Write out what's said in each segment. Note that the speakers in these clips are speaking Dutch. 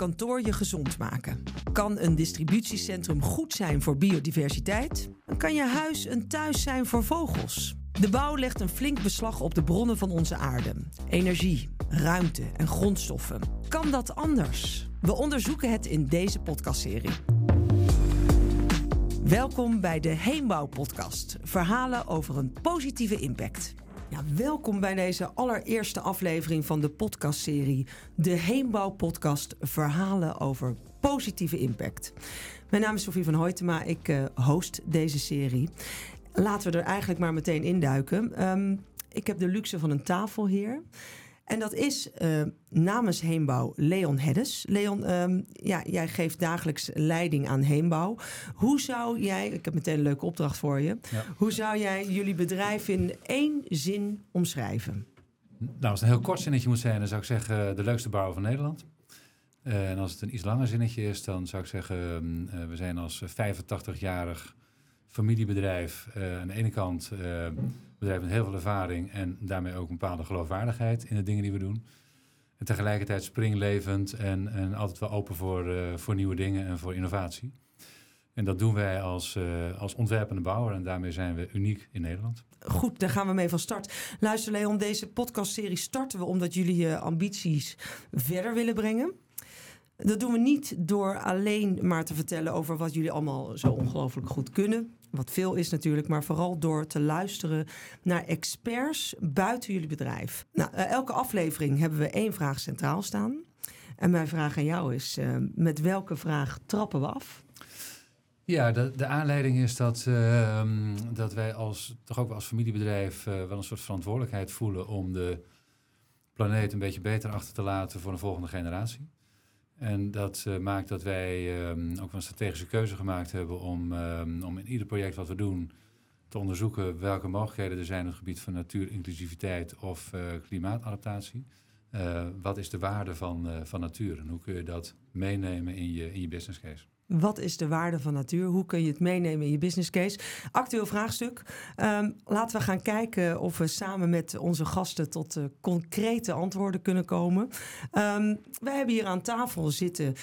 kantoor je gezond maken? Kan een distributiecentrum goed zijn voor biodiversiteit? Kan je huis een thuis zijn voor vogels. De bouw legt een flink beslag op de bronnen van onze aarde. Energie, ruimte en grondstoffen. Kan dat anders? We onderzoeken het in deze podcastserie. Welkom bij de Heenbouw-podcast. Verhalen over een positieve impact. Ja, welkom bij deze allereerste aflevering van de podcastserie De Heenbouw-podcast Verhalen over positieve impact. Mijn naam is Sofie van Hoytema, ik uh, host deze serie. Laten we er eigenlijk maar meteen induiken. Um, ik heb de luxe van een tafel hier. En dat is uh, namens Heembouw Leon Heddes. Leon, um, ja, jij geeft dagelijks leiding aan Heembouw. Hoe zou jij, ik heb meteen een leuke opdracht voor je. Ja. Hoe zou jij jullie bedrijf in één zin omschrijven? Nou, als het een heel kort zinnetje moet zijn, dan zou ik zeggen de leukste bouwer van Nederland. Uh, en als het een iets langer zinnetje is, dan zou ik zeggen, uh, we zijn als 85-jarig familiebedrijf aan de ene kant bedrijf met heel veel ervaring en daarmee ook een bepaalde geloofwaardigheid in de dingen die we doen. En tegelijkertijd springlevend en, en altijd wel open voor, uh, voor nieuwe dingen en voor innovatie. En dat doen wij als, uh, als ontwerpende bouwer en daarmee zijn we uniek in Nederland. Goed, daar gaan we mee van start. Luister Leon, deze podcastserie starten we omdat jullie je ambities verder willen brengen. Dat doen we niet door alleen maar te vertellen over wat jullie allemaal zo ongelooflijk goed kunnen. Wat veel is natuurlijk, maar vooral door te luisteren naar experts buiten jullie bedrijf. Nou, uh, elke aflevering hebben we één vraag centraal staan. En mijn vraag aan jou is: uh, met welke vraag trappen we af? Ja, de, de aanleiding is dat, uh, dat wij als, toch ook als familiebedrijf uh, wel een soort verantwoordelijkheid voelen om de planeet een beetje beter achter te laten voor een volgende generatie. En dat uh, maakt dat wij um, ook een strategische keuze gemaakt hebben om, um, om in ieder project wat we doen te onderzoeken welke mogelijkheden er zijn op het gebied van natuurinclusiviteit of uh, klimaatadaptatie. Uh, wat is de waarde van, van natuur en hoe kun je dat meenemen in je, in je business case? Wat is de waarde van natuur? Hoe kun je het meenemen in je business case? Actueel vraagstuk. Um, laten we gaan kijken of we samen met onze gasten tot uh, concrete antwoorden kunnen komen. Um, wij hebben hier aan tafel zitten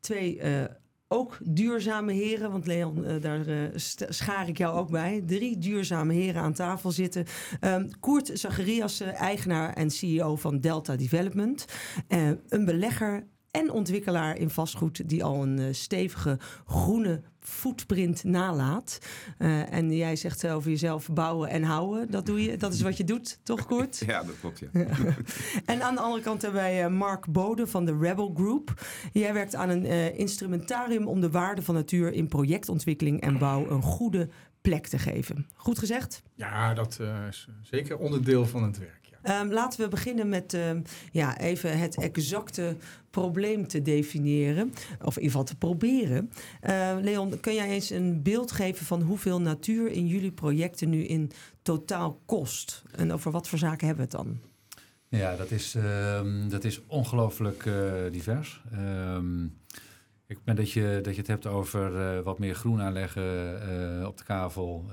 twee uh, ook duurzame heren, want Leon, uh, daar schaar ik jou ook bij. Drie duurzame heren aan tafel zitten. Um, Koert Zacharias, eigenaar en CEO van Delta Development. Een belegger en ontwikkelaar in vastgoed die al een uh, stevige groene footprint nalaat. Uh, en jij zegt over jezelf bouwen en houden. Dat doe je. Dat is wat je doet, toch Kort? Ja, dat klopt, ja. en aan de andere kant hebben wij uh, Mark Bode van de Rebel Group. Jij werkt aan een uh, instrumentarium om de waarde van natuur in projectontwikkeling en bouw een goede plek te geven. Goed gezegd? Ja, dat is zeker onderdeel van het werk. Um, laten we beginnen met um, ja, even het exacte probleem te definiëren. Of in ieder geval te proberen. Uh, Leon, kun jij eens een beeld geven van hoeveel natuur in jullie projecten nu in totaal kost? En over wat voor zaken hebben we het dan? Ja, dat is, dat is ongelooflijk uh, divers. ik ben dat je, dat je het hebt over uh, wat meer groen aanleggen uh, op de kavel.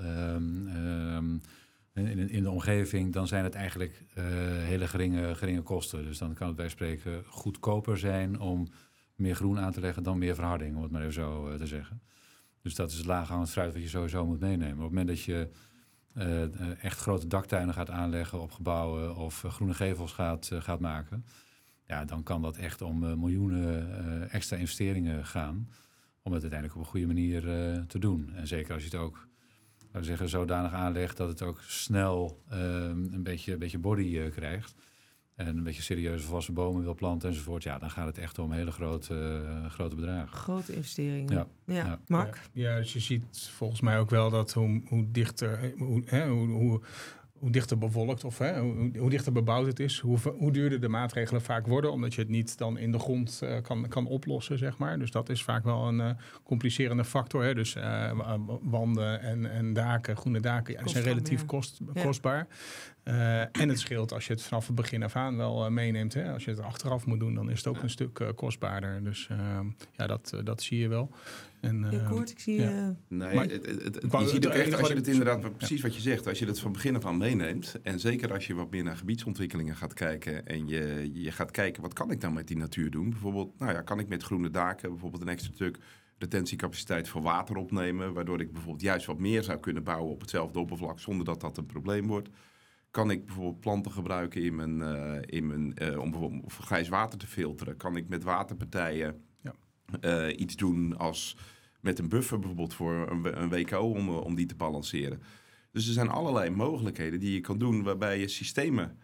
In, in de omgeving, dan zijn het eigenlijk uh, hele geringe, geringe kosten. Dus dan kan het bij spreken goedkoper zijn om meer groen aan te leggen dan meer verharding, om het maar even zo uh, te zeggen. Dus dat is het laaghangend fruit wat je sowieso moet meenemen. Op het moment dat je uh, echt grote daktuinen gaat aanleggen op gebouwen of groene gevels gaat, gaat maken, ja, dan kan dat echt om miljoenen extra investeringen gaan om het uiteindelijk op een goede manier te doen. En zeker als je het ook zeggen, zodanig aanlegt dat het ook snel um, een, beetje, een beetje body uh, krijgt. En een beetje serieuze volwassen bomen wil planten enzovoort. Ja, dan gaat het echt om hele grote, uh, grote bedragen. Grote investeringen. Ja. ja. ja. Mark? Ja, ja, dus je ziet volgens mij ook wel dat hoe, hoe dichter, hoe, hè, hoe, hoe hoe dichter bevolkt of hè, hoe, hoe, dichter bebouwd het is, hoe, hoe duurder de maatregelen vaak worden, omdat je het niet dan in de grond uh, kan, kan oplossen, zeg maar. Dus dat is vaak wel een uh, complicerende factor. Hè. Dus uh, wanden en, en daken, groene daken, ja, zijn relatief kost, kostbaar. Eh, en het scheelt als je het vanaf het begin af aan wel uh, meeneemt. Hè? Als je het achteraf moet doen, dan is het ook een stuk uh, kostbaarder. Dus ja, dat, dat zie je wel. En, Koert, ik zie... Ja. Nee, maar, het, het, het, je ziet ook echt, als je het inderdaad, precies wat je zegt, als je het van begin af aan meeneemt, en zeker als je wat meer naar gebiedsontwikkelingen gaat kijken, en je, je gaat kijken, wat kan ik dan met die natuur doen? Bijvoorbeeld, nou ja, kan ik met groene daken bijvoorbeeld een extra stuk retentiecapaciteit voor water opnemen, waardoor ik bijvoorbeeld juist wat meer zou kunnen bouwen op hetzelfde oppervlak, zonder dat dat een probleem wordt kan ik bijvoorbeeld planten gebruiken in mijn, uh, in mijn, uh, om bijvoorbeeld grijs water te filteren? Kan ik met waterpartijen ja. uh, iets doen als met een buffer bijvoorbeeld voor een, een WKO om, om die te balanceren? Dus er zijn allerlei mogelijkheden die je kan doen waarbij je systemen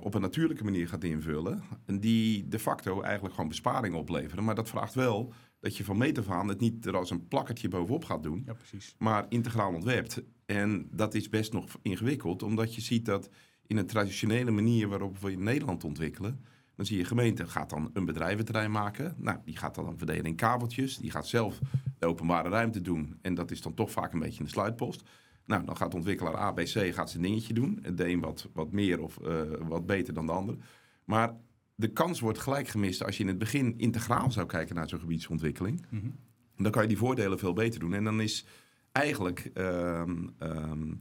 op een natuurlijke manier gaat invullen. En die de facto eigenlijk gewoon besparingen opleveren. Maar dat vraagt wel dat je van meet af aan het niet er als een plakkertje bovenop gaat doen, ja, maar integraal ontwerpt. En dat is best nog ingewikkeld, omdat je ziet dat in een traditionele manier waarop we in Nederland ontwikkelen, dan zie je gemeente gaat dan een bedrijventerrein maken. Nou, die gaat dan verdelen in kabeltjes. Die gaat zelf de openbare ruimte doen. En dat is dan toch vaak een beetje een sluitpost. Nou, dan gaat ontwikkelaar ABC gaat zijn dingetje doen. De een wat, wat meer of uh, wat beter dan de ander. Maar de kans wordt gelijk gemist als je in het begin integraal zou kijken naar zo'n gebiedsontwikkeling. Mhm. Dan kan je die voordelen veel beter doen. En dan is eigenlijk um, um,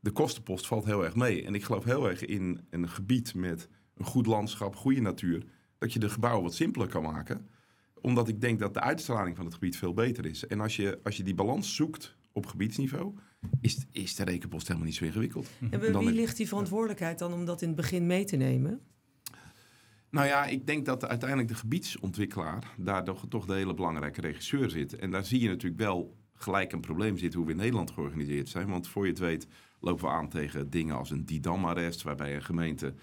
de kostenpost valt heel erg mee. En ik geloof heel erg in een gebied met een goed landschap, goede natuur, dat je de gebouwen wat simpeler kan maken. Omdat ik denk dat de uitstraling van het gebied veel beter is. En als je, als je die balans zoekt op gebiedsniveau, is, is de rekenpost helemaal niet zo ingewikkeld. En bij wie ligt die verantwoordelijkheid dan om dat in het begin mee te nemen? Nou ja, ik denk dat uiteindelijk de gebiedsontwikkelaar daar toch, toch de hele belangrijke regisseur zit. En daar zie je natuurlijk wel gelijk een probleem zitten hoe we in Nederland georganiseerd zijn. Want voor je het weet lopen we aan tegen dingen als een Didam-arrest, waarbij een gemeente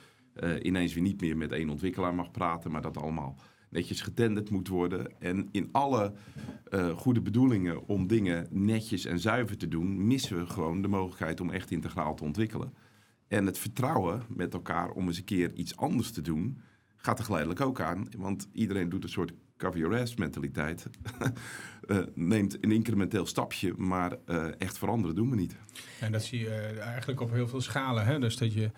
uh, ineens weer niet meer met één ontwikkelaar mag praten, maar dat allemaal netjes getenderd moet worden. En in alle uh, goede bedoelingen om dingen netjes en zuiver te doen, missen we gewoon de mogelijkheid om echt integraal te ontwikkelen. En het vertrouwen met elkaar om eens een keer iets anders te doen, gaat er geleidelijk ook aan. Want iedereen doet een soort cover your ass mentaliteit. uh, neemt een incrementeel stapje, maar uh, echt veranderen doen we niet. En dat zie je uh, eigenlijk op heel veel schalen. Hè? Dus dat je,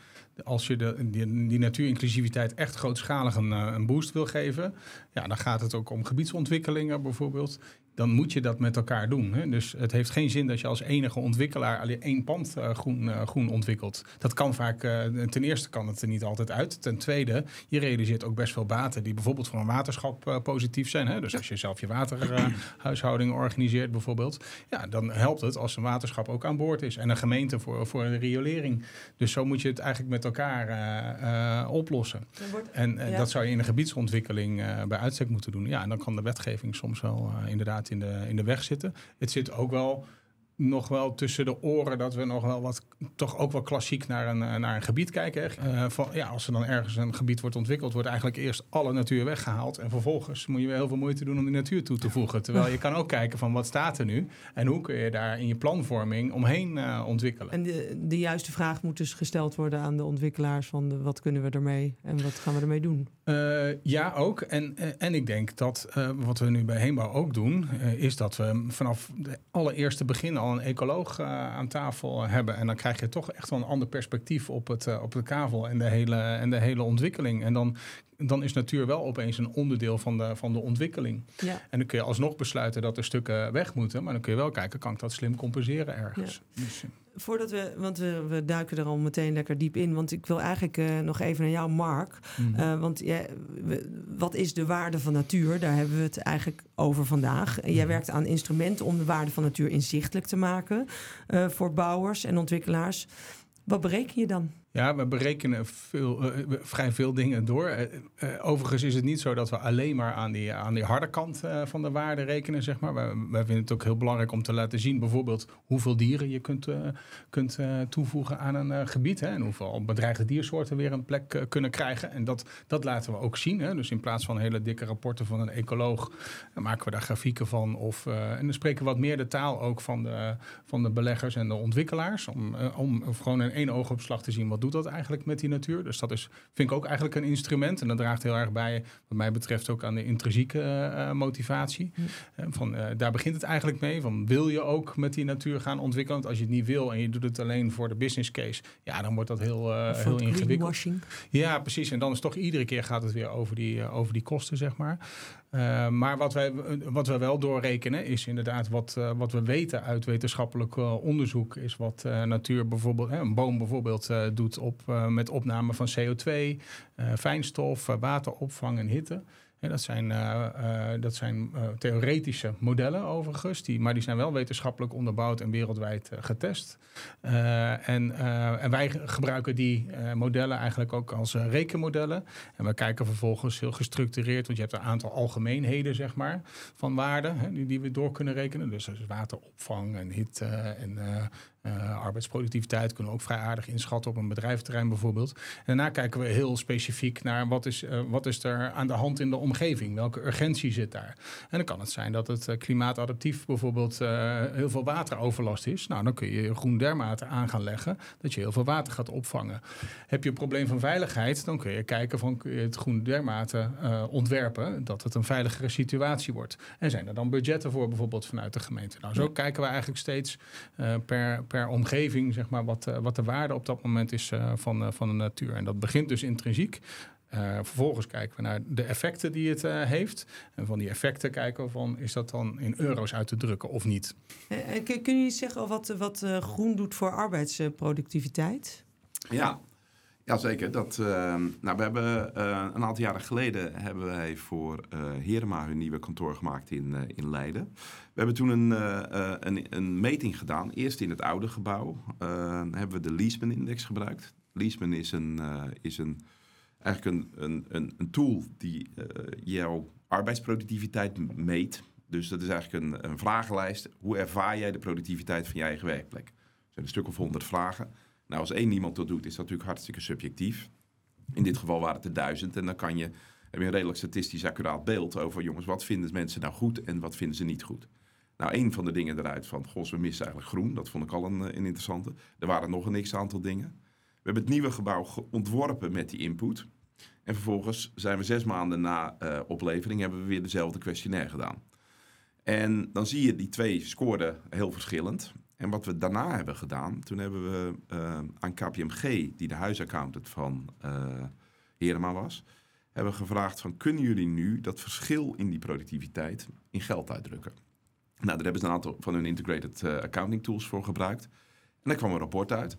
als je de, die, die natuurinclusiviteit echt grootschalig een, een boost wil geven, ja, dan gaat het ook om gebiedsontwikkelingen bijvoorbeeld dan moet je dat met elkaar doen. Hè? Dus het heeft geen zin dat je als enige ontwikkelaar alleen één pand uh, groen, uh, groen ontwikkelt. Dat kan vaak, uh, ten eerste kan het er niet altijd uit. Ten tweede, je realiseert ook best veel baten die bijvoorbeeld voor een waterschap positief zijn. Hè? Dus als je zelf je waterhuishouding organiseert bijvoorbeeld, ja, dan helpt het als een waterschap ook aan boord is. En een gemeente voor, voor de riolering. Dus zo moet je het eigenlijk met elkaar oplossen. En dat zou je in een gebiedsontwikkeling bij uitstek moeten doen. Ja, en dan kan de wetgeving soms wel inderdaad in de, in de weg zitten. Het zit ook wel nog wel tussen de oren dat we nog wel wat, toch ook wel klassiek naar een, eh, naar een gebied kijken. Uh, van, ja, als er dan ergens een gebied wordt ontwikkeld, wordt eigenlijk eerst alle natuur weggehaald. En vervolgens moet je weer heel veel moeite doen om die natuur toe te voegen. Terwijl je kan ook kijken van wat staat er nu en hoe kun je daar in je planvorming omheen uh, ontwikkelen. En de, de juiste vraag moet dus gesteld worden aan de ontwikkelaars van de, wat kunnen we ermee en wat gaan we ermee doen? Uh, ja, ook. En, en ik denk dat wat we nu bij Heenbouw ook doen, is dat we vanaf de allereerste begin al een ecoloog aan tafel hebben. En dan krijg je toch echt wel een ander perspectief op, het, uh, op de kavel en de hele, en de hele ontwikkeling. En dan, dan is natuur wel opeens een onderdeel van de, van de ontwikkeling. Ja. En dan kun je alsnog besluiten dat er stukken weg moeten. Maar dan kun je wel kijken, kan ik dat slim compenseren ergens? Ja. Dus, voordat we, want we, we, duiken er al meteen lekker diep in. Want ik wil eigenlijk uh, nog even naar jou, Mark. Mm. Uh, want jij, we, wat is de waarde van natuur? Daar hebben we het eigenlijk over vandaag. Jij werkt aan instrumenten om de waarde van natuur inzichtelijk te maken uh, voor bouwers en ontwikkelaars. Wat bereken je dan? Ja, we berekenen veel, uh, vrij veel dingen door. Uh, uh, overigens is het niet zo dat we alleen maar aan die, aan die harde kant van de waarde rekenen, zeg maar. Wij, wij, vinden het ook heel belangrijk om te laten zien, bijvoorbeeld, hoeveel dieren je kunt, kunt toevoegen aan een gebied. Hè, en hoeveel bedreigde diersoorten weer een plek kunnen krijgen. En dat, dat laten we ook zien. Hè. Dus in plaats van hele dikke rapporten van een ecoloog, maken we daar grafieken van. Of, en dan spreken we wat meer de taal ook van de, van de beleggers en de ontwikkelaars. Om, om gewoon in één oogopslag te zien wat doet dat eigenlijk met die natuur? Dus dat is, vind ik ook eigenlijk een instrument. En dat draagt heel erg bij, wat mij betreft, ook aan de intrinsieke motivatie. Hm. van, daar begint het eigenlijk mee. Van, wil je ook met die natuur gaan ontwikkelen? Want als je het niet wil en je doet het alleen voor de business case, ja, dan wordt dat heel, heel ingewikkeld. Ja, precies. En dan is toch iedere keer gaat het weer over die, over die kosten, zeg maar. Uh, maar wat wij, wat we wel doorrekenen is inderdaad wat, uh, wat we weten uit wetenschappelijk uh, onderzoek. Is wat natuur bijvoorbeeld, een boom bijvoorbeeld doet op, met opname van CO2, fijnstof, wateropvang en hitte dat zijn, uh, uh, dat zijn uh, theoretische modellen overigens, die, maar die zijn wel wetenschappelijk onderbouwd en wereldwijd getest. en, en wij gebruiken die modellen eigenlijk ook als rekenmodellen. En we kijken vervolgens heel gestructureerd, want je hebt een aantal algemeenheden zeg maar, van waarden die, die, we door kunnen rekenen. Dus, dus wateropvang en hitte en uh, arbeidsproductiviteit kunnen we ook vrij aardig inschatten op een bedrijventerrein bijvoorbeeld. En daarna kijken we heel specifiek naar wat is, uh, wat is er aan de hand in de omgeving? Welke urgentie zit daar? En dan kan het zijn dat het uh, klimaatadaptief bijvoorbeeld heel veel wateroverlast is. Nou, dan kun je groen dermate aan gaan leggen dat je heel veel water gaat opvangen. Heb je een probleem van veiligheid, dan kun je kijken van kun je het groen dermate ontwerpen dat het een veiligere situatie wordt. En zijn er dan budgetten voor bijvoorbeeld vanuit de gemeente? Nou, zo kijken we eigenlijk steeds per, per per omgeving, zeg maar, wat, uh, wat de waarde op dat moment is uh, van, uh, van de natuur. En dat begint dus intrinsiek. vervolgens kijken we naar de effecten die het heeft. En van die effecten kijken we van, is dat dan in euro's uit te drukken of niet? kun, kun je zeggen wat, wat groen doet voor arbeidsproductiviteit? Ja, ja, zeker. Dat, uh, nou, we hebben uh, een aantal jaren geleden hebben wij voor uh, Herema hun nieuwe kantoor gemaakt in, in Leiden. We hebben toen een, een, een, meting gedaan. Eerst in het oude gebouw hebben we de Leesman-index gebruikt. Leesman is, een, is een, eigenlijk een, een, een, een tool die jouw arbeidsproductiviteit meet. Dus dat is eigenlijk een, een vragenlijst. Hoe ervaar jij de productiviteit van je eigen werkplek? Er zijn een stuk of honderd vragen. Nou, als één iemand dat doet, is dat natuurlijk hartstikke subjectief. In dit geval waren het er duizend. En dan kan je, heb je een redelijk statistisch accuraat beeld over... jongens, wat vinden mensen nou goed en wat vinden ze niet goed? Nou, een van de dingen eruit van... goh, we missen eigenlijk groen. Dat vond ik al een, eh, een interessante. Er waren nog een x-aantal dingen. We hebben het nieuwe gebouw ontworpen met die input. En vervolgens zijn we zes maanden na uh, oplevering... hebben we weer dezelfde questionnaire gedaan. En dan zie je die twee scoorden heel verschillend. En wat we daarna hebben gedaan, toen hebben we uh, aan KPMG, die de huisaccountant van uh, Herema was, hebben gevraagd van kunnen jullie nu dat verschil in die productiviteit in geld uitdrukken? Nou, daar hebben ze een aantal van hun integrated uh, accounting tools voor gebruikt. En daar kwam een rapport uit.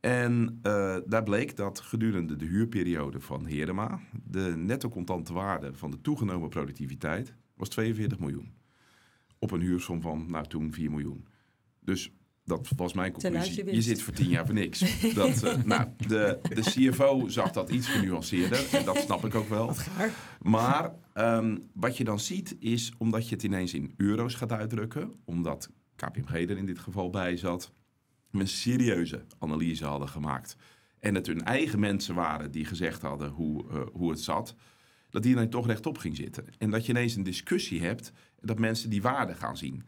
En daar bleek dat gedurende de huurperiode van Herema de netto contante waarde van de toegenomen productiviteit was 42 miljoen. Op een huursom van, nou toen 4 miljoen. Dus dat was mijn conclusie. Je zit voor tien jaar voor niks. Dat, uh, nou, de, de CFO zag dat iets genuanceerder. En dat snap ik ook wel. Maar um, wat je dan ziet is, omdat je het ineens in euro's gaat uitdrukken... omdat KPMG er in dit geval bij zat... een serieuze analyse hadden gemaakt... en het hun eigen mensen waren die gezegd hadden hoe, uh, hoe het zat... dat die dan toch rechtop ging zitten. En dat je ineens een discussie hebt... en dat mensen die waarde gaan zien...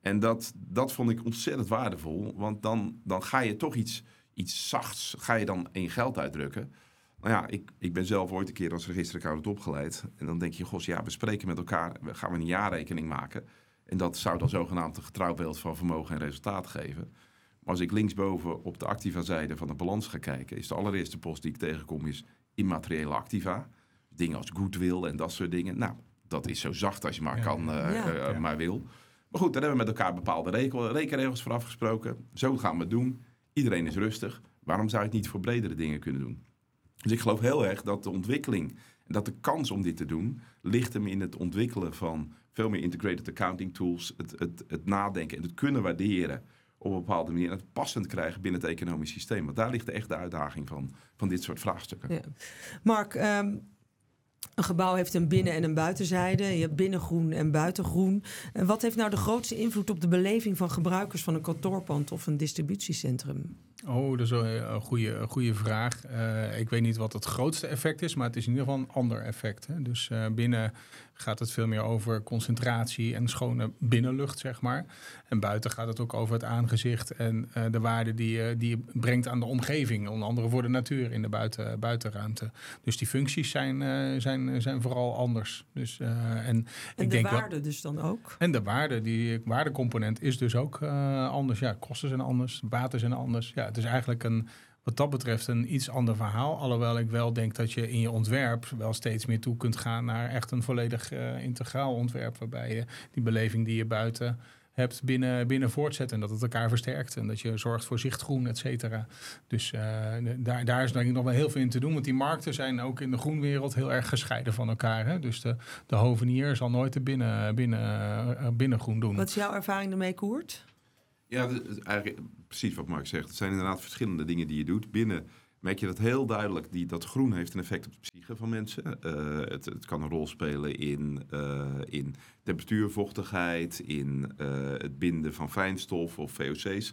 En dat, dat vond ik ontzettend waardevol. Want dan, dan ga je toch iets, iets zachts, ga je dan in geld uitdrukken. Nou ja, ik, ik ben zelf ooit een keer als registeraccountant opgeleid. En dan denk je, gos, ja, we spreken met elkaar, gaan we een jaarrekening maken. En dat zou dan zogenaamd een getrouwbeeld van vermogen en resultaat geven. Maar als ik linksboven op de activa zijde van de balans ga kijken, is de allereerste post die ik tegenkom is immateriële activa. Dingen als goodwill en dat soort dingen. Nou, dat is zo zacht als je maar kan, uh, uh, maar wil. Maar goed, daar hebben we met elkaar bepaalde rekenregels voor afgesproken. Zo gaan we het doen. Iedereen is rustig. Waarom zou je het niet voor bredere dingen kunnen doen? Dus ik geloof heel erg dat de ontwikkeling dat de kans om dit te doen ligt hem in het ontwikkelen van veel meer integrated accounting tools, het, het, het nadenken en het kunnen waarderen op een bepaalde manier. En het passend krijgen binnen het economisch systeem. Want daar ligt de echte uitdaging van, van dit soort vraagstukken. Ja. Mark, um, een gebouw heeft een binnen- en een buitenzijde. Je hebt binnengroen en buitengroen. wat heeft nou de grootste invloed op de beleving van gebruikers van een kantoorpand of een distributiecentrum? Oh, dat is een goede, goede vraag. Uh, ik weet niet wat het grootste effect is, maar het is in ieder geval een ander effect. Hè. Dus uh, binnen gaat het veel meer over concentratie en schone binnenlucht, zeg maar. En buiten gaat het ook over het aangezicht en uh, de waarde die, uh, die je brengt aan de omgeving. Onder andere voor de natuur in de buiten, buitenruimte. Dus die functies zijn, zijn, zijn vooral anders. Dus, en en ik de denk waarde dus dan ook? En de waarde, die waardecomponent is dus ook anders. Ja, kosten zijn anders, baten zijn anders. Ja, het is eigenlijk een wat dat betreft een iets ander verhaal. Alhoewel ik wel denk dat je in je ontwerp wel steeds meer toe kunt gaan naar echt een volledig uh, integraal ontwerp. Waarbij je die beleving die je buiten hebt binnen, binnen voortzet en dat het elkaar versterkt. En dat je zorgt voor zichtgroen, et cetera. Dus uh, daar, daar is denk ik nog wel heel veel in te doen. Want die markten zijn ook in de groenwereld heel erg gescheiden van elkaar. Hè? Dus de, de hovenier zal nooit de binnen, binnen, uh, binnengroen doen. Wat is jouw ervaring ermee, Koert? Ja, precies wat Mark zegt. Het zijn inderdaad verschillende dingen die je doet. Binnen merk je dat heel duidelijk. Die, dat groen heeft een effect op de psyche van mensen. Uh, het, het, kan een rol spelen in, uh, in temperatuur, vochtigheid, in uh, het binden van fijnstof of VOC's.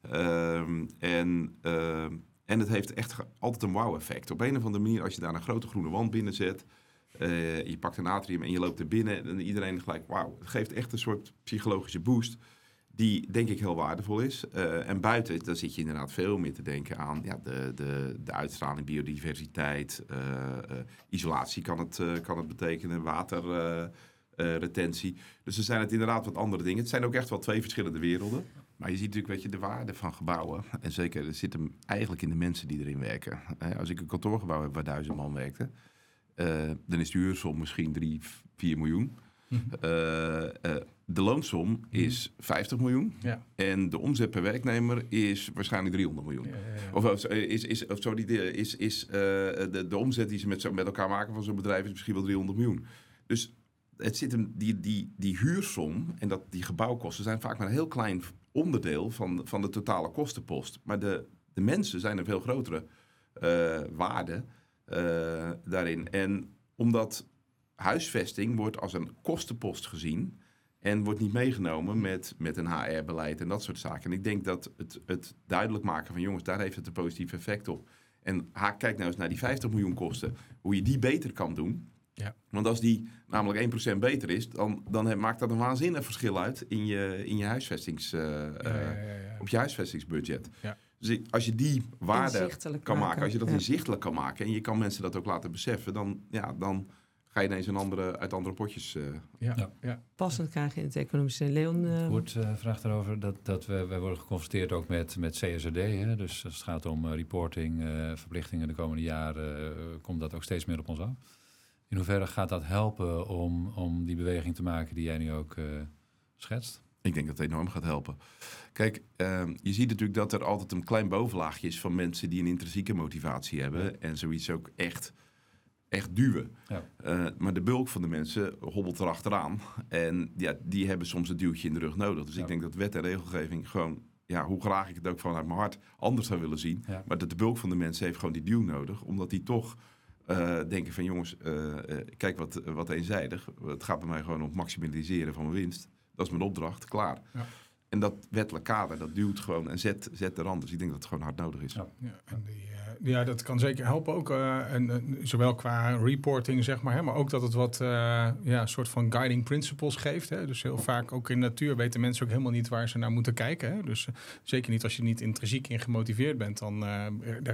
Ehm, en, ehm, en het heeft echt altijd een wow-effect. Op een of andere manier, als je daar een grote groene wand binnen zet. je pakt een atrium en je loopt er binnen en iedereen gelijk, wauw. Het geeft echt een soort psychologische boost die denk ik heel waardevol is. Uh, en buiten, dan zit je inderdaad veel meer te denken aan ja, de, de, de uitstraling, biodiversiteit, uh, uh, isolatie kan het, kan het betekenen, waterretentie. dus er zijn het inderdaad wat andere dingen. Het zijn ook echt wel twee verschillende werelden. Maar je ziet natuurlijk weet je, de waarde van gebouwen. En zeker, er zit hem eigenlijk in de mensen die erin werken. als ik een kantoorgebouw heb waar duizend man werkte, dan is de huursom misschien 3, 4 miljoen. Mm -hmm de loonsom is 50 miljoen. Ja. En de omzet per werknemer is waarschijnlijk 300 miljoen. Ja, ja, of, is, is, of sorry, is, is, uh, de, de omzet die ze met, met elkaar maken van zo'n bedrijf is misschien wel 300 miljoen. Dus het zit hem, die, die, die huursom en dat, die gebouwkosten zijn vaak maar een heel klein onderdeel van, van de totale kostenpost. Maar de, de mensen zijn een veel grotere uh, waarde uh, daarin. En omdat huisvesting wordt als een kostenpost gezien en wordt niet meegenomen met, met een HR-beleid en dat soort zaken. En ik denk dat het, het duidelijk maken van jongens, daar heeft het een positief effect op. En kijk nou eens naar die 50 miljoen kosten, hoe je die beter kan doen. Ja. Want als die namelijk 1% beter is, dan, dan maakt dat een waanzinnig verschil uit in je, in je huisvestings, uh, ja, ja, op je huisvestingsbudget. Dus als je die waarde kan maken, als je dat inzichtelijk kan maken en je kan mensen dat ook laten beseffen, dan, ja, dan ga je ineens een andere, uit andere potjes. Uh, ja. Ja. Passend krijg je in het economische. Leon. Uh... Wordt uh, vraagt erover dat, dat we, wij worden geconfronteerd ook met, met CSRD. Hè? Dus als het gaat om reporting, verplichtingen de komende jaren, komt dat ook steeds meer op ons af. In hoeverre gaat dat helpen om, om die beweging te maken die jij nu ook schetst? Ik denk dat het enorm gaat helpen. Kijk, ehm, je ziet natuurlijk dat er altijd een klein bovenlaagje is van mensen die een intrinsieke motivatie hebben. En zoiets ook echt echt duwen. Ja. Uh, maar de bulk van de mensen hobbelt erachteraan. En ja, die hebben soms een duwtje in de rug nodig. Dus ik denk dat wet en regelgeving gewoon, ja, hoe graag ik het ook vanuit mijn hart anders zou willen zien. Ja. Maar dat de bulk van de mensen heeft gewoon die duw nodig. Omdat die toch uh, denken van jongens, uh, kijk wat, wat eenzijdig. Het gaat bij mij gewoon om het maximaliseren van mijn winst. Dat is mijn opdracht, klaar. Ja. En dat wettelijk kader, dat duwt gewoon en zet, zet er anders. Ik denk dat het gewoon hard nodig is. Ja, en die, ja, dat kan zeker helpen ook. Uh, en, zowel qua reporting, zeg maar, hè, maar ook dat het wat uh, ja, soort van guiding principles geeft. Hè. Dus heel vaak ook in natuur weten mensen ook helemaal niet waar ze naar moeten kijken. Hè. Dus uh, zeker niet als je niet intrinsiek in gemotiveerd bent, dan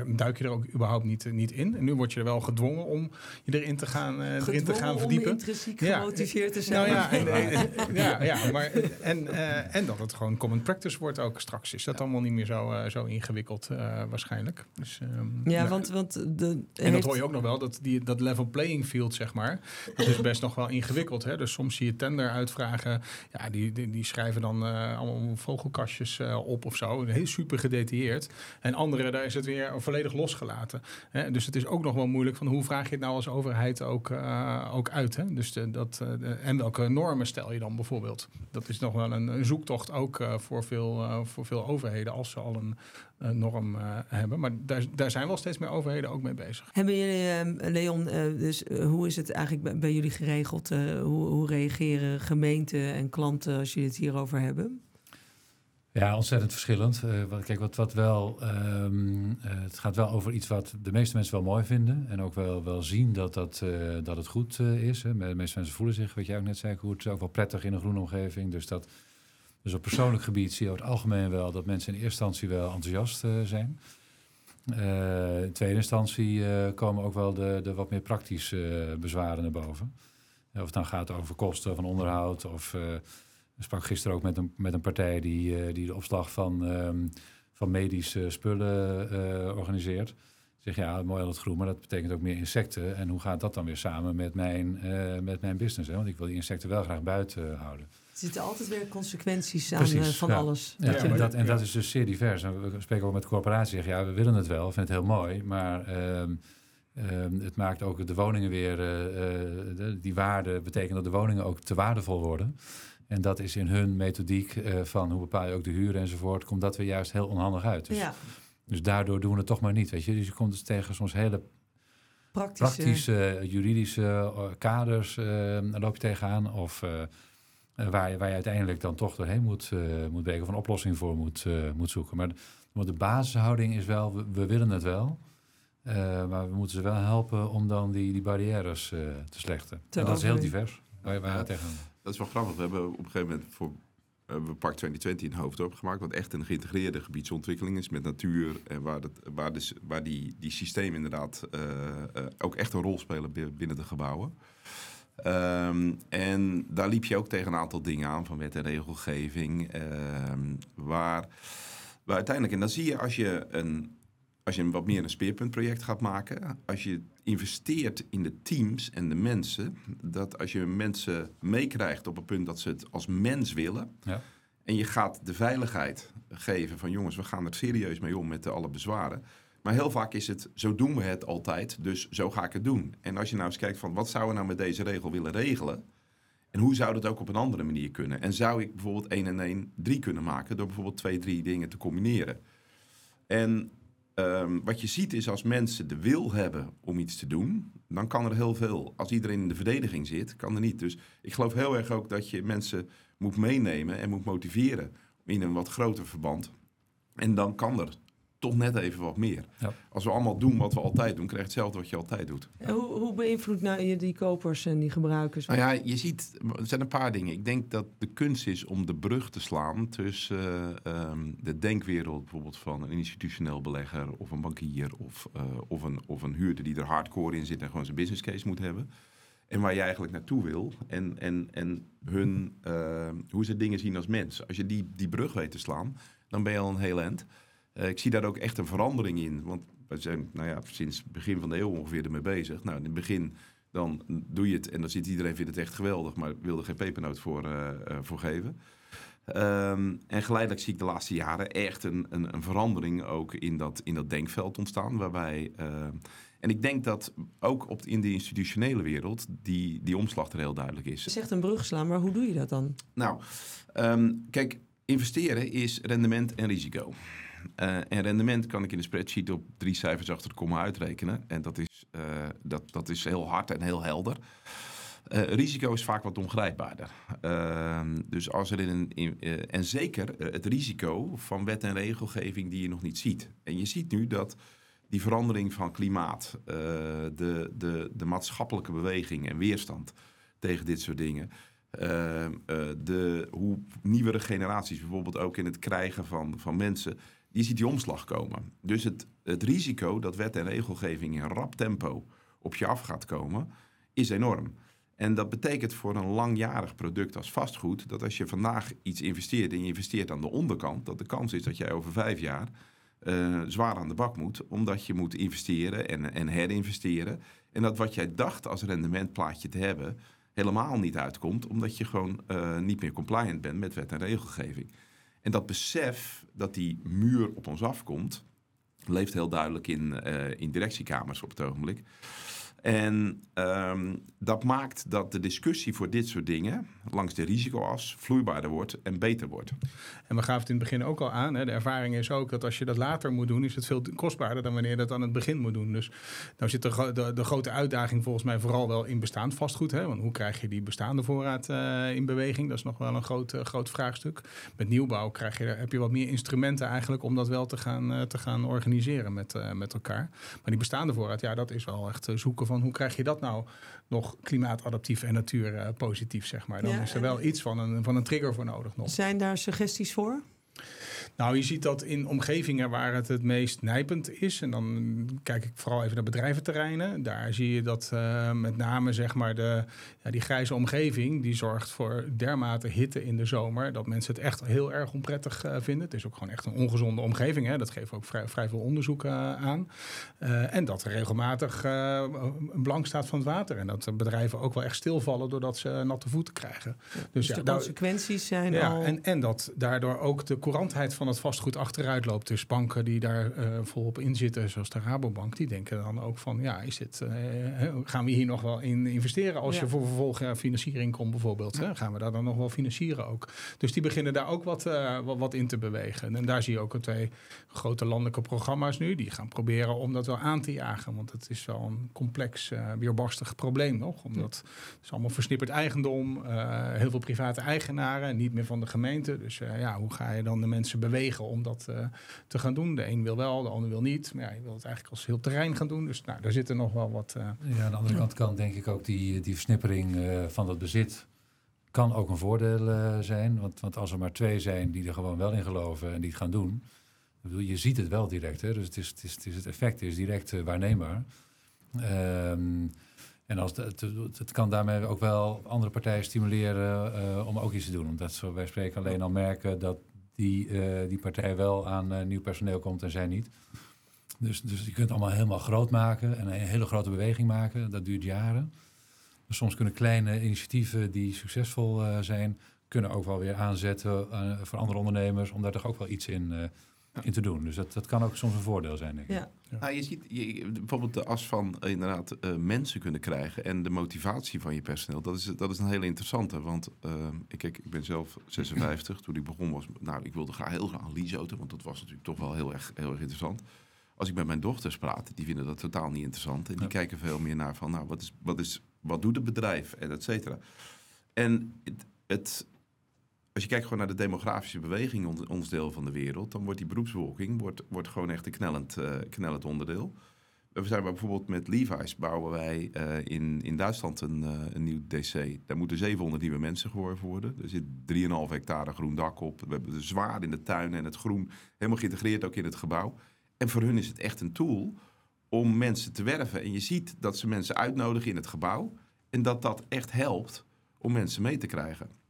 duik je er ook überhaupt niet, niet in. En nu word je er wel gedwongen om je erin te gaan, erin te gaan verdiepen. Om intrinsiek gemotiveerd te zijn. Nou ja, en, ja, ja, maar en, en dat het gewoon common practice wordt ook straks. Is dat allemaal niet meer zo, zo ingewikkeld waarschijnlijk. Dus, um, ja, want, want de, en dat hoor je ook nog wel, dat, die, dat level playing field, zeg maar, dat is best nog wel ingewikkeld. Hè? Dus soms zie je tender uitvragen, ja, die, die, die schrijven dan uh, allemaal vogelkastjes uh, op of zo. Heel super gedetailleerd. En andere, daar is het weer volledig losgelaten. Hè? Dus het is ook nog wel moeilijk van hoe vraag je het nou als overheid ook, uh, ook uit. Hè? Dus de, dat, en welke normen stel je dan bijvoorbeeld? Dat is nog wel een, een zoektocht ook voor, veel, voor veel overheden als ze al een, norm hebben. Maar daar, daar zijn wel steeds meer overheden ook mee bezig. Hebben jullie, ehm, Leon, eh, dus eh, hoe is het eigenlijk bij, jullie geregeld? Eh, hoe, hoe reageren gemeenten en klanten als jullie het hierover hebben? Ja, ontzettend verschillend. Uh, kijk, wat, wat wel, um, uh, het gaat wel over iets wat de meeste mensen wel mooi vinden. En ook wel, wel zien dat, dat, uh, dat het goed is. Hè. De meeste mensen voelen zich, wat jij ook net zei, goed. Het is ook wel prettig in een groene omgeving. Dus, dat, dus op persoonlijk gebied zie je over het algemeen wel dat mensen in eerste instantie wel enthousiast zijn. in tweede instantie komen ook wel de, de wat meer praktische bezwaren naar boven. of het dan gaat over kosten van onderhoud of ik sprak gisteren ook met een, met een partij die, die de opslag van, um, van medische spullen organiseert. Zeg ja, mooi al het groen, maar dat betekent ook meer insecten. En hoe gaat dat dan weer samen met mijn, met mijn business? Hè? Want ik wil die insecten wel graag buiten houden. Er zitten altijd weer consequenties aan Precies, van alles. Ja, en, dat, en dat is dus zeer divers. En we spreken ook met corporaties, zeggen ja, we willen het wel, vinden het heel mooi, maar um, um, het maakt ook de woningen weer, de, die waarde betekent dat de woningen ook te waardevol worden. En dat is in hun methodiek uh, van hoe bepaal je ook de huur enzovoort, komt dat weer juist heel onhandig uit. Dus, ja. dus daardoor doen we het toch maar niet, weet je. Dus je komt dus tegen soms hele praktische, praktische juridische kaders uh, loop je tegenaan. Of waar, je, waar je uiteindelijk dan toch doorheen moet, moet werken of een oplossing voor moet, moet zoeken. Maar de, de basishouding is wel, we, we willen het wel. maar we moeten ze wel helpen om dan die, die barrières te slechten. en dat is heel divers. Waar waar tegen dat is wel grappig. We hebben op een gegeven moment voor uh, we Park 2020 in Hoofddorp gemaakt. Wat echt een geïntegreerde gebiedsontwikkeling is met natuur. En waar, dat, waar, dus, waar die, die systemen inderdaad uh, uh, ook echt een rol spelen binnen de gebouwen. Um, en daar liep je ook tegen een aantal dingen aan van wet en regelgeving. Um, waar, waar uiteindelijk, en dan zie je als je een als je een wat meer een speerpuntproject gaat maken, als je investeert in de teams en de mensen, dat als je mensen meekrijgt op het punt dat ze het als mens willen, ja. en je gaat de veiligheid geven van jongens, we gaan er serieus mee om met alle bezwaren. Maar heel vaak is het, zo doen we het altijd, dus zo ga ik het doen. En als je nou eens kijkt van, wat zouden we nou met deze regel willen regelen? En hoe zou dat ook op een andere manier kunnen? En zou ik bijvoorbeeld 1 en 1 3 kunnen maken door bijvoorbeeld twee, drie dingen te combineren? En Um, wat je ziet is als mensen de wil hebben om iets te doen, dan kan er heel veel. Als iedereen in de verdediging zit, kan er niet. Dus ik geloof heel erg ook dat je mensen moet meenemen en moet motiveren in een wat groter verband. En dan kan er toch net even wat meer. Ja. Als we allemaal doen wat we altijd doen, krijg je hetzelfde wat je altijd doet. Hoe, hoe beïnvloedt nou je die kopers en die gebruikers? Nou ja, je ziet, er zijn een paar dingen. Ik denk dat de kunst is om de brug te slaan tussen uh, de denkwereld bijvoorbeeld van een institutioneel belegger of een bankier of, uh, of, een, of een huurder die er hardcore in zit en gewoon zijn business case moet hebben. En waar je eigenlijk naartoe wil. En, en, en hun, uh, hoe ze dingen zien als mens. Als je die, die brug weet te slaan, dan ben je al een heel eind. Uh, ik zie daar ook echt een verandering in. Want we zijn nou ja, sinds begin van de eeuw ongeveer ermee bezig. Nou, in het begin dan doe je het en dan zit iedereen vindt het echt geweldig, maar wil er geen pepernoot voor, uh, uh, voor geven. Um, en geleidelijk zie ik de laatste jaren echt een, een, een, verandering ook in dat, in dat denkveld ontstaan. Waarbij, en ik denk dat ook op, in de institutionele wereld die, die omslag er heel duidelijk is. Je zegt een brug slaan, maar hoe doe je dat dan? Nou, um, kijk, investeren is rendement en risico. Uh, en rendement kan ik in de spreadsheet op drie cijfers achter de komma uitrekenen. En dat is, uh, dat, dat is heel hard en heel helder. Uh, risico is vaak wat ongrijpbaarder. Ehm, dus als er in een. In, en zeker het risico van wet en regelgeving die je nog niet ziet. En je ziet nu dat die verandering van klimaat, de, de, de maatschappelijke beweging en weerstand tegen dit soort dingen. Ehm, de, hoe nieuwere generaties bijvoorbeeld ook in het krijgen van, van mensen je ziet die omslag komen. Dus het, het risico dat wet en regelgeving in rap tempo op je af gaat komen, is enorm. En dat betekent voor een langjarig product als vastgoed dat als je vandaag iets investeert en je investeert aan de onderkant, dat de kans is dat jij over vijf jaar uh, zwaar aan de bak moet, omdat je moet investeren en, en herinvesteren. En dat wat jij dacht als rendementplaatje te hebben, helemaal niet uitkomt, omdat je gewoon uh, niet meer compliant bent met wet en regelgeving. En dat besef dat die muur op ons afkomt, leeft heel duidelijk in, uh, in directiekamers op het ogenblik. En um, dat maakt dat de discussie voor dit soort dingen langs de risicoas vloeibaarder wordt en beter wordt. En we gaven het in het begin ook al aan. Hè, de ervaring is ook dat als je dat later moet doen, is het veel kostbaarder dan wanneer je dat aan het begin moet doen. Dus nou zit de, de, grote uitdaging volgens mij vooral wel in bestaand vastgoed. Hè, want hoe krijg je die bestaande voorraad uh, in beweging? Dat is nog wel een groot, uh, groot vraagstuk. Met nieuwbouw krijg je, heb je wat meer instrumenten eigenlijk om dat wel te gaan, uh, te gaan organiseren met, met elkaar. Maar die bestaande voorraad, ja, dat is wel echt zoeken van hoe krijg je dat nou nog klimaatadaptief en natuurpositief, zeg maar. Dan is er wel iets van een, van een trigger voor nodig nog. Zijn daar suggesties voor? Nou, je ziet dat in omgevingen waar het het meest nijpend is. En dan kijk ik vooral even naar bedrijventerreinen. Daar zie je dat uh, met name zeg maar de, ja, die grijze omgeving... die zorgt voor dermate hitte in de zomer... dat mensen het echt heel erg onprettig uh, vinden. Het is ook gewoon echt een ongezonde omgeving. Hè? Dat geeft ook vrij, vrij veel onderzoek uh, aan. en dat er regelmatig een blank staat van het water. En dat bedrijven ook wel echt stilvallen doordat ze natte voeten krijgen. Ja, dus, dus, de consequenties zijn ja, al... En, en dat daardoor ook de courantheid van het vastgoed achteruit loopt. Dus banken die daar uh, volop in zitten, zoals de Rabobank, die denken dan ook van, ja, is dit, uh, gaan we hier nog wel in investeren als ja. je voor vervolg financiering komt bijvoorbeeld? Ja. Hè? Gaan we daar dan nog wel financieren ook? Dus die beginnen daar ook wat, wat, wat, in te bewegen. En daar zie je ook twee grote landelijke programma's nu, die gaan proberen om dat wel aan te jagen. Want het is wel een complex, weerbarstig probleem nog. Omdat het is allemaal versnipperd eigendom, heel veel private eigenaren, niet meer van de gemeente. Dus ja, hoe ga je dan de mensen bewegen om dat uh, te gaan doen. De een wil wel, de ander wil niet. Maar ja, je wil het eigenlijk als heel terrein gaan doen. Dus nou, daar zit er nog wel wat... Uh, ja, aan de andere kant kan denk ik ook die, die versnippering uh, van dat bezit... kan ook een voordeel zijn. Want, want als er maar twee zijn die er gewoon wel in geloven en die het gaan doen... Je ziet het wel direct, hè? dus het, is, het, is, het, effect is direct waarneembaar. Um, en als het, kan daarmee ook wel andere partijen stimuleren om ook iets te doen. Omdat ze wij spreken alleen al merken dat die, uh, die partij wel aan uh, nieuw personeel komt en zij niet. Dus, dus je kunt het allemaal helemaal groot maken en een hele grote beweging maken. Dat duurt jaren. Dus soms kunnen kleine initiatieven die succesvol uh, zijn, kunnen ook wel weer aanzetten voor andere ondernemers om daar toch ook wel iets in in te doen. Dus dat, dat kan ook soms een voordeel zijn, denk ik. Ja. ja. Nou, je ziet je, bijvoorbeeld de as van uh, inderdaad uh, mensen kunnen krijgen en de motivatie van je personeel. Dat is, dat is een hele interessante. Want uh, ik, ik ben zelf 56. Toen ik begon was, nou, ik wilde graag heel graag een leaseauto, want dat was natuurlijk toch wel heel erg, heel erg interessant. Als ik met mijn dochters praat, die vinden dat totaal niet interessant. En die ja. kijken veel meer naar van, nou, wat, is, wat, is, wat doet het bedrijf en et cetera. En het, het als je kijkt gewoon naar de demografische beweging in ons deel van de wereld, dan wordt die beroepsbevolking wordt, wordt gewoon echt een knellend, uh, onderdeel. We zijn bijvoorbeeld met Levi's bouwen wij uh, in, in Duitsland een, een nieuw DC. Daar moeten 700 nieuwe mensen geworven worden. Er zit 3,5 hectare groen dak op. We hebben zwaar in de tuin en het groen helemaal geïntegreerd ook in het gebouw. En voor hun is het echt een tool om mensen te werven. En je ziet dat ze mensen uitnodigen in het gebouw. En dat dat echt helpt om mensen mee te krijgen.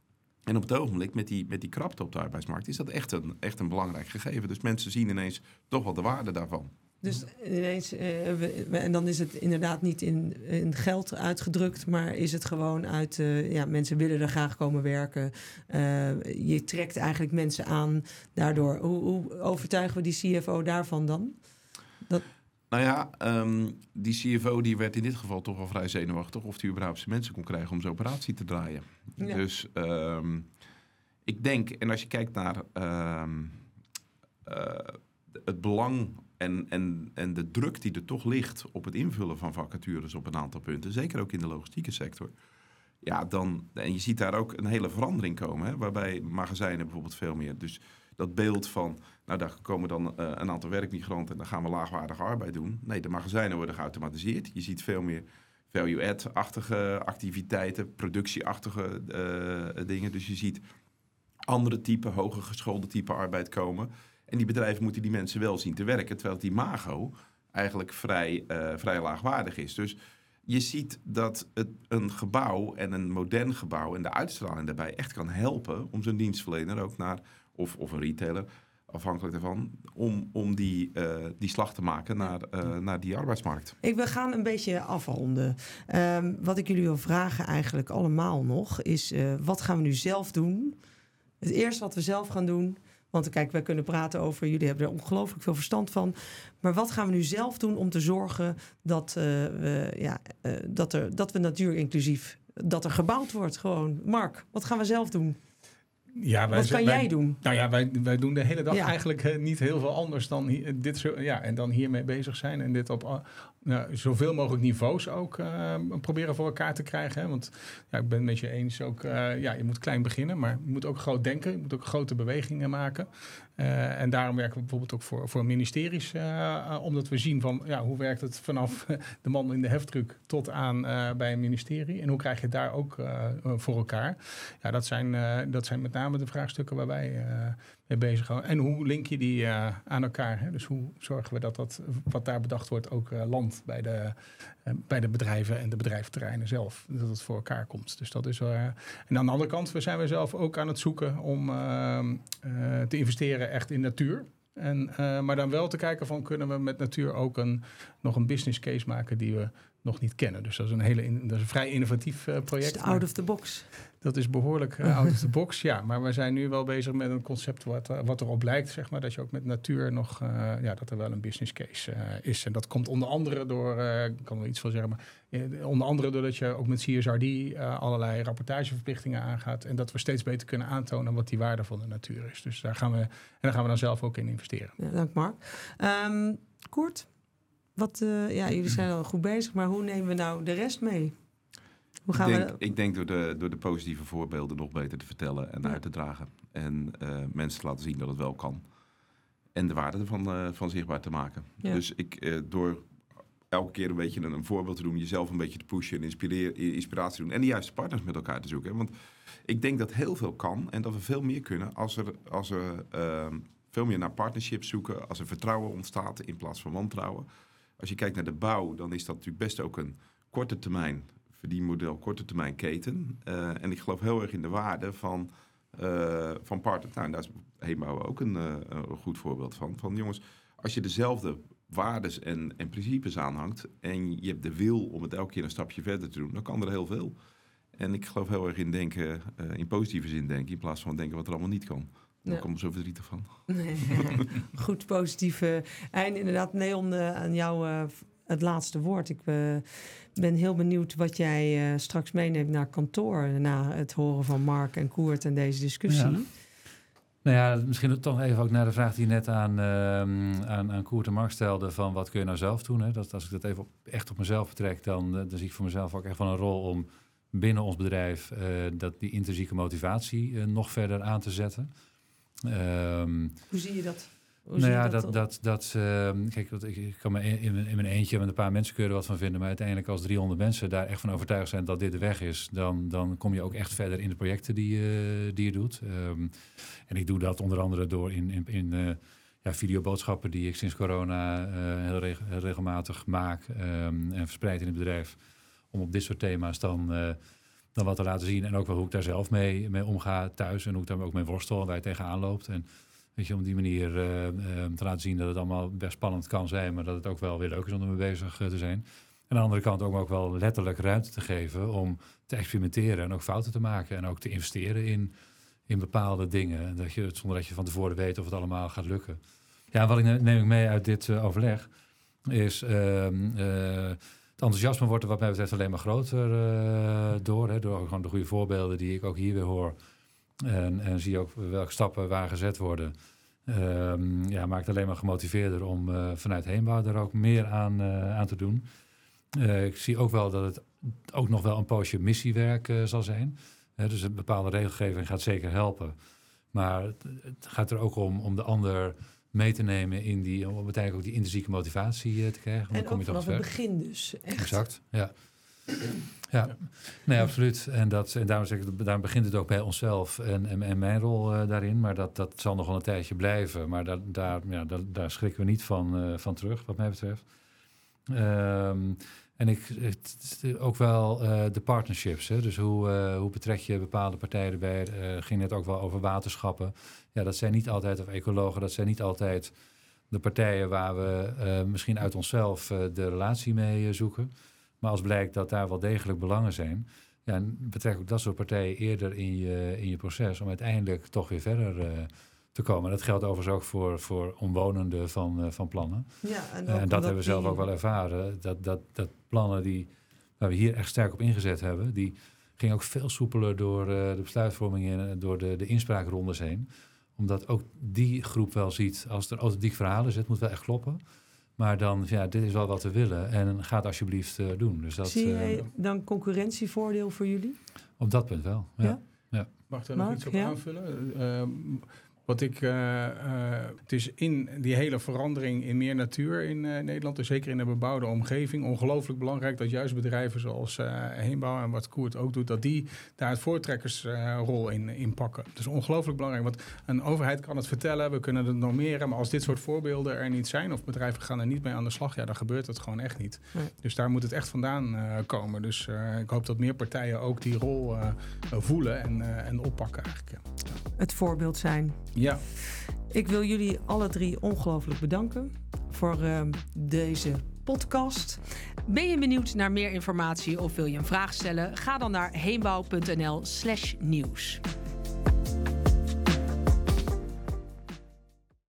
En op het ogenblik, met die, met die krapte op de arbeidsmarkt, is dat echt een, echt een belangrijk gegeven. Dus mensen zien ineens toch wel de waarde daarvan. Dus ineens, uh, en dan is het inderdaad niet in, in, geld uitgedrukt, maar is het gewoon uit, uh, ja, mensen willen er graag komen werken. Uh, je trekt eigenlijk mensen aan daardoor. Hoe, hoe, overtuigen we die CFO daarvan dan? Nou ja, um, die CFO die werd in dit geval toch wel vrij zenuwachtig of hij überhaupt zijn mensen kon krijgen om zijn operatie te draaien. Ja. Dus um, ik denk, en als je kijkt naar um, uh, het belang en, en, en de druk die er toch ligt op het invullen van vacatures op een aantal punten, zeker ook in de logistieke sector. Ja, dan, en je ziet daar ook een hele verandering komen, hè, waarbij magazijnen bijvoorbeeld veel meer. Dus dat beeld van, nou daar komen dan uh, een aantal werkmigranten en dan gaan we laagwaardige arbeid doen. Nee, de magazijnen worden geautomatiseerd. Je ziet veel meer value-add-achtige activiteiten, productieachtige uh, dingen. Dus je ziet andere type, hoger geschoolde type arbeid komen. En die bedrijven moeten die mensen wel zien te werken, terwijl het imago eigenlijk vrij, uh, vrij laagwaardig is. Dus je ziet dat het, een gebouw en een modern gebouw en de uitstraling daarbij echt kan helpen om zo'n dienstverlener ook naar of, of een retailer, afhankelijk daarvan, om, om die, uh, die slag te maken naar, uh, naar die arbeidsmarkt. Ik wil gaan een beetje afronden. Um, wat ik jullie wil vragen eigenlijk allemaal nog, is uh, wat gaan we nu zelf doen? Het eerste wat we zelf gaan doen, Want kijk, wij kunnen praten over, jullie hebben er ongelooflijk veel verstand van. Maar wat gaan we nu zelf doen om te zorgen dat, we, ja, dat, er, dat we natuurinclusief, dat er gebouwd wordt gewoon. Mark, wat gaan we zelf doen? Ja, wij, Wat kan jij doen? Nou ja, wij, wij doen de hele dag eigenlijk uh, niet heel veel anders dan dit zo, ja, en dan hiermee bezig zijn en dit op nou, zoveel mogelijk niveaus ook uh, proberen voor elkaar te krijgen. Hè? Want ja, ik ben het met je eens ook, uh, ja, je moet klein beginnen, maar je moet ook groot denken. Je moet ook grote bewegingen maken. Uh, en daarom werken we bijvoorbeeld ook voor, voor ministeries, omdat we zien van ja, hoe werkt het vanaf de man in de heftruck tot aan bij een ministerie. En hoe krijg je het daar ook voor elkaar. Ja, dat zijn, dat zijn met name de vraagstukken waar wij mee bezig En hoe link je die uh, aan elkaar? Hè? Dus hoe zorgen we dat dat wat daar bedacht wordt ook uh, landt bij de, uh, bij de bedrijven en de bedrijfterreinen zelf. Dat het voor elkaar komt. Dus dat is. en aan de andere kant we zijn we zelf ook aan het zoeken om te investeren echt in natuur. En, maar dan wel te kijken van kunnen we met natuur ook een, nog een business case maken die we nog niet kennen. Dus dat is een, hele dat is een vrij innovatief uh, project. out of the box. Dat is behoorlijk uh, out of the box, ja. Maar we zijn nu wel bezig met een concept wat, uh, wat erop lijkt, zeg maar. Dat je ook met natuur nog, ja, dat er wel een business case is. En dat komt onder andere door, ik kan er iets van zeggen, maar onder andere doordat je ook met CSRD allerlei rapportageverplichtingen aangaat. En dat we steeds beter kunnen aantonen wat die waarde van de natuur is. Dus daar gaan we, en daar gaan we dan zelf ook in investeren. Ja, dank Mark. Um, Koert? Wat, uh, ja, jullie zijn al goed bezig, maar hoe nemen we nou de rest mee? Hoe gaan ik, denk, we... ik denk door de, door de positieve voorbeelden nog beter te vertellen en ja. uit te dragen. En uh, mensen te laten zien dat het wel kan. En de waarde ervan uh, van zichtbaar te maken. Ja. Dus ik, door elke keer een beetje een, een, voorbeeld te doen, jezelf een beetje te pushen en inspiratie te doen. En de juiste partners met elkaar te zoeken. Want ik denk dat heel veel kan en dat we veel meer kunnen als er, als er ehm, veel meer naar partnerships zoeken. Als er vertrouwen ontstaat in plaats van wantrouwen. Als je kijkt naar de bouw, dan is dat natuurlijk best ook een korte termijn verdienmodel, korte termijn keten. Uh, en ik geloof heel erg in de waarde van, uh, van partner. Nou, daar is Heembouw ook een, uh, een, goed voorbeeld van. Van jongens, als je dezelfde waardes en, en principes aanhangt en je hebt de wil om het elke keer een stapje verder te doen, dan kan er heel veel. En ik geloof heel erg in denken, in positieve zin denken, in plaats van denken wat er allemaal niet kan. Daar ja. komt zo verdrietig van. Nee. Goed, positieve einde. Inderdaad, Neon, uh, aan jou uh, het laatste woord. Ik uh, ben heel benieuwd wat jij straks meeneemt naar kantoor... na het horen van Mark en Koert en deze discussie. Ja. Nou ja, misschien toch even ook naar de vraag die je net aan, aan, aan Koert en Mark stelde... van wat kun je nou zelf doen? Hè? Dat, als ik dat even op, echt op mezelf betrek... Dan, dan zie ik voor mezelf ook echt wel een rol om binnen ons bedrijf... dat die intrinsieke motivatie nog verder aan te zetten... Um, Hoe zie je dat? Hoe nou ja, dat, dat, dat, uh, kijk, ik, ik kan me in, in, mijn eentje met een paar mensen kunnen wat van vinden, maar uiteindelijk als 300 mensen daar echt van overtuigd zijn dat dit de weg is, dan, dan kom je ook echt verder in de projecten die, uh, die je doet. Um, en ik doe dat onder andere door in, in, in uh, ja, videoboodschappen die ik sinds corona eh, heel, reg heel, regelmatig maak um, en verspreid in het bedrijf, om op dit soort thema's dan dan wat te laten zien. En ook wel hoe ik daar zelf mee, mee omga thuis. En hoe ik daar ook mee worstel en waar je tegenaan loopt. En weet je, om die manier uh, uh, te laten zien dat het allemaal best spannend kan zijn. Maar dat het ook wel weer leuk is om ermee bezig uh, te zijn. En aan de andere kant ook, ook wel letterlijk ruimte te geven om te experimenteren en ook fouten te maken. En ook te investeren in, in bepaalde dingen. Dat je, zonder dat je van tevoren weet of het allemaal gaat lukken. Ja, wat ik neem ik mee uit dit overleg is ehm, het enthousiasme wordt er wat mij betreft alleen maar groter uh, door. Hè, door gewoon de goede voorbeelden die ik ook hier weer hoor. En, en zie ook welke stappen waar gezet worden. Um, ja, maakt alleen maar gemotiveerder om uh, vanuit heenbouw er ook meer aan, uh, aan te doen. ik zie ook wel dat het ook nog wel een poosje missiewerk zal zijn. dus een bepaalde regelgeving gaat zeker helpen. Maar het gaat er ook om om de ander mee te nemen in die, om uiteindelijk ook die intrinsieke motivatie uh, te krijgen. En kom je vanaf het begin dus. Echt. Exact, ja. Ja, nee, absoluut. En, dat, en daarom, zeg ik, daarom begint het ook bij onszelf en, en, en mijn rol uh, daarin. Maar dat, dat zal nog wel een tijdje blijven. Maar daar, daar, ja, daar, daar schrikken we niet van, uh, van terug, wat mij betreft. Um, en ik, het, ook wel uh, de partnerships. Hè? Dus hoe, uh, hoe betrek je bepaalde partijen erbij? Uh, ging net ook wel over waterschappen. Ja, dat zijn niet altijd, of ecologen, dat zijn niet altijd de partijen waar we misschien uit onszelf de relatie mee zoeken. Maar als blijkt dat daar wel degelijk belangen zijn, ja, betrek ook dat soort partijen eerder in je, in je proces om uiteindelijk toch weer verder te komen. Dat geldt overigens ook voor, voor omwonenden van, van plannen. Ja, en, en dat hebben we zelf ook wel ervaren. Dat, dat, dat plannen die, waar we hier echt sterk op ingezet hebben, die gingen ook veel soepeler door de besluitvorming en door de, de inspraakrondes heen omdat ook die groep wel ziet, als er authentiek verhalen zit, moet wel echt kloppen. Maar dan, ja, dit is wel wat we willen. En ga het alsjeblieft uh, doen. Dus dat, Zie je uh, dan concurrentievoordeel voor jullie? Op dat punt wel, ja. ja? ja. Mag ik daar nog iets op aanvullen? Uh, wat ik, uh, het is in die hele verandering in meer natuur in uh, Nederland, dus zeker in de bebouwde omgeving, ongelooflijk belangrijk dat juist bedrijven zoals Heenbouw en wat Koert ook doet, dat die daar het voortrekkersrol in, in pakken. Is ongelooflijk belangrijk, want een overheid kan het vertellen, we kunnen het normeren, maar als dit soort voorbeelden er niet zijn of bedrijven gaan er niet mee aan de slag, ja, dan gebeurt het gewoon echt niet. Nee. Dus daar moet het echt vandaan komen. Dus ik hoop dat meer partijen ook die rol voelen en, en oppakken eigenlijk. Het voorbeeld zijn. Ja. Ik wil jullie alle drie ongelooflijk bedanken voor uh, deze podcast. Ben je benieuwd naar meer informatie of wil je een vraag stellen? Ga dan naar heenbouw.nl/slash nieuws.